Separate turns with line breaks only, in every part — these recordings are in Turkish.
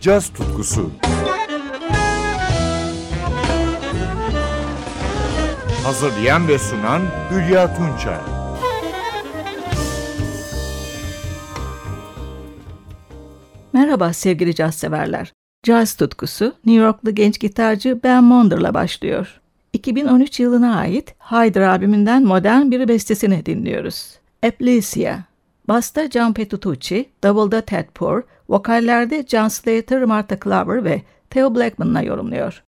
caz tutkusu. Hazırlayan ve sunan Hülya Tunçay.
Merhaba sevgili caz severler. Caz tutkusu New Yorklu genç gitarcı Ben Monder'la başlıyor. 2013 yılına ait Hyder albümünden modern bir bestesini dinliyoruz. Eplicia. Basta John Petrucci, Double'da Ted Poor, vokallerde John Slater, Martha Clover ve Theo Blackman'la yorumluyor.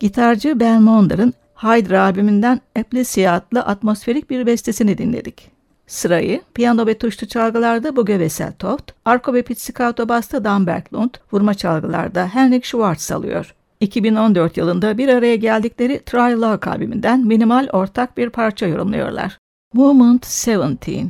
Gitarcı Ben Monder'ın Hydra albümünden Ecclesia adlı atmosferik bir bestesini dinledik. Sırayı piyano ve tuşlu çalgılarda Buge Wesseltoft, arko ve pizzicato basta Dan Berglund, vurma çalgılarda Henrik Schwartz alıyor. 2014 yılında bir araya geldikleri Try Love albümünden minimal ortak bir parça yorumluyorlar. Moment 17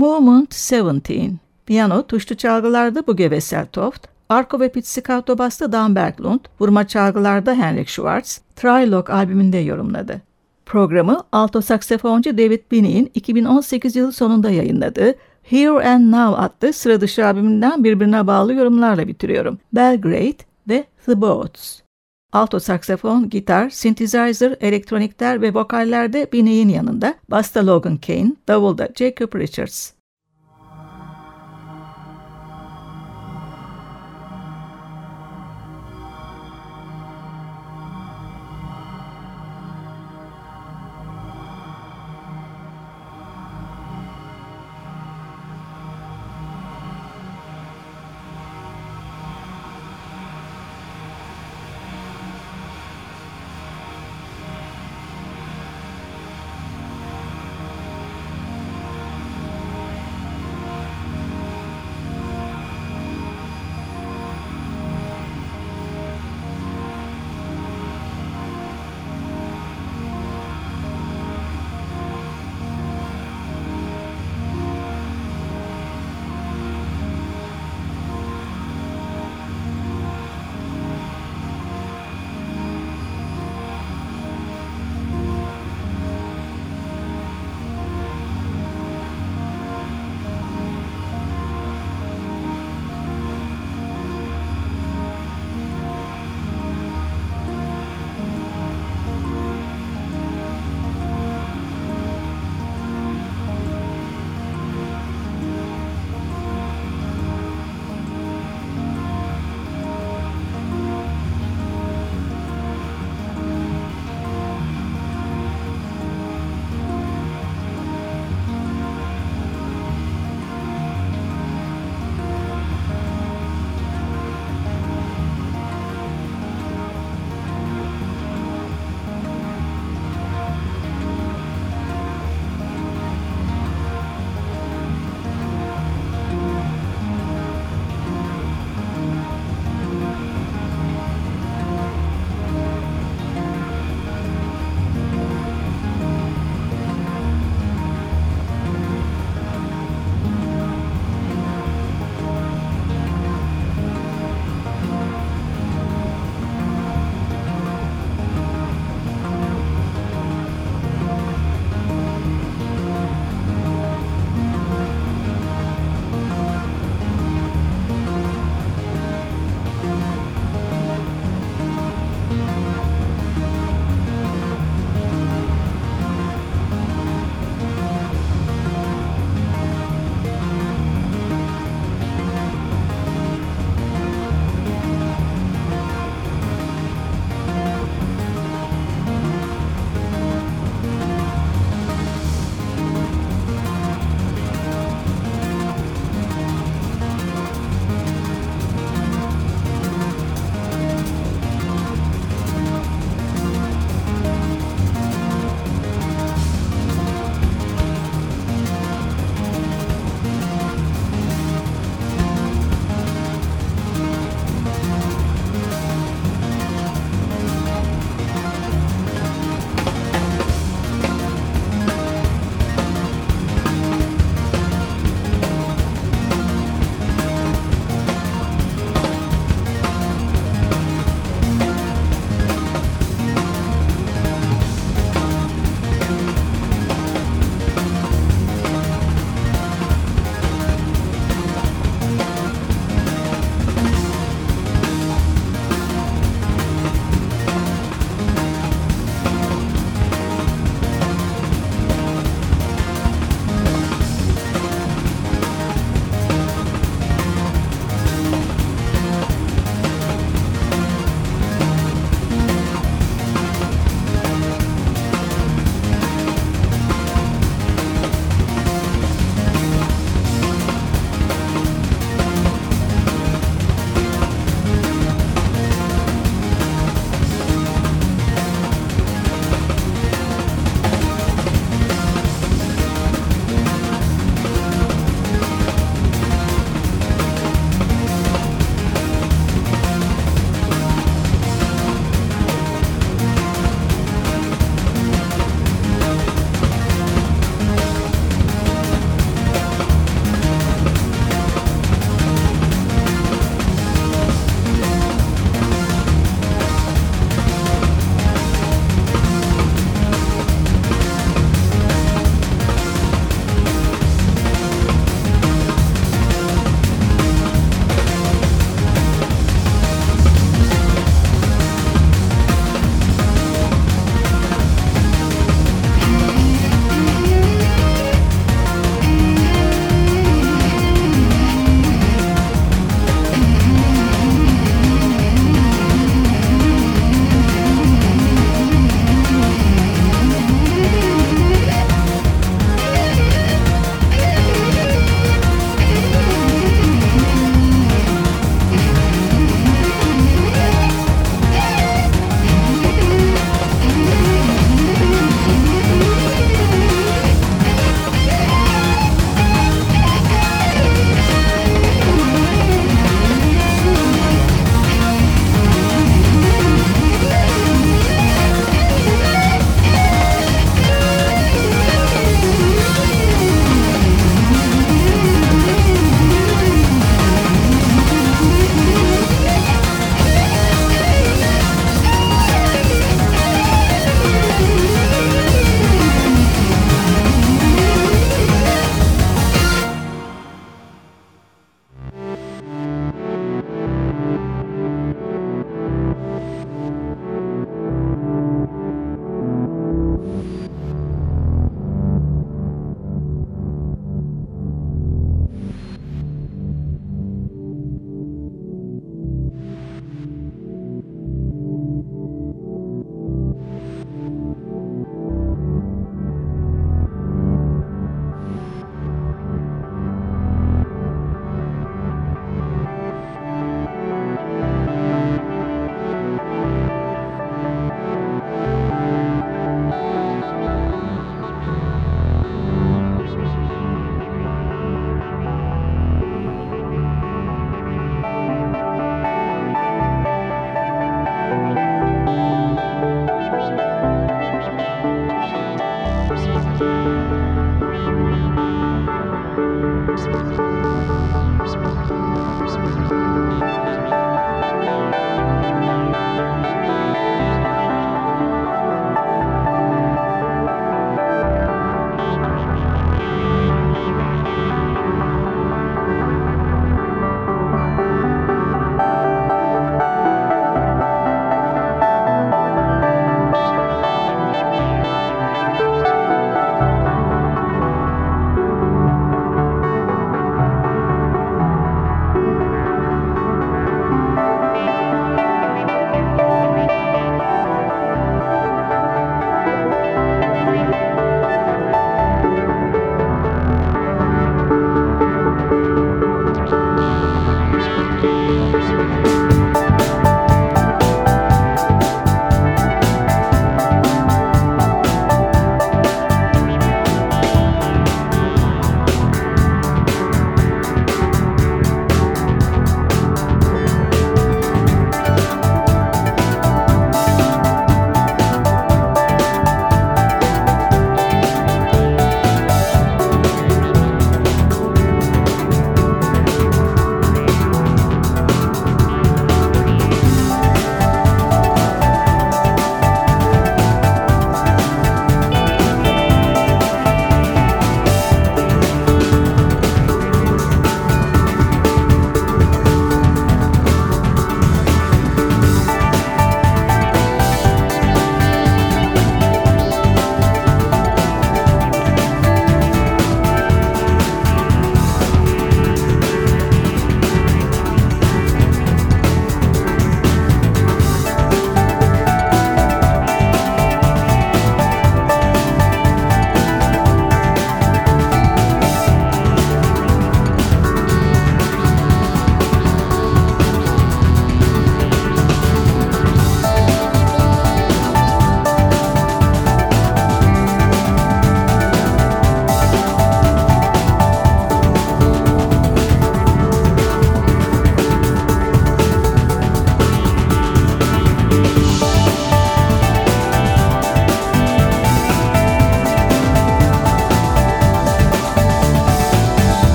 Movement 17 Piyano, tuşlu çalgılarda Buge Wesseltoft, arko ve pizzicato basta Dan Berglund, vurma çalgılarda Henrik Schwartz, Trilog albümünde yorumladı. Programı alto saksafoncu David Binney'in 2018 yılı sonunda yayınladığı Here and Now adlı sıra dışı albümünden birbirine bağlı yorumlarla bitiriyorum. Belgrade ve The Boats. Alto saksafon, gitar, synthesizer, elektronikler ve vokallerde Binney'in yanında, basta Logan Kane, davulda Jacob Richards.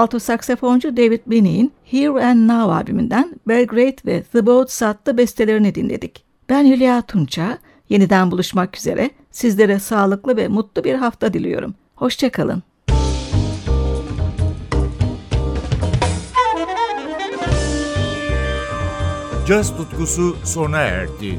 Alto saksafoncu David Binney'in Here and Now albümünden Belgrade ve The Boats adlı bestelerini dinledik. Ben Hülya Tunça, yeniden buluşmak üzere sizlere sağlıklı ve mutlu bir hafta diliyorum. Hoşçakalın.
Caz tutkusu sona erdi.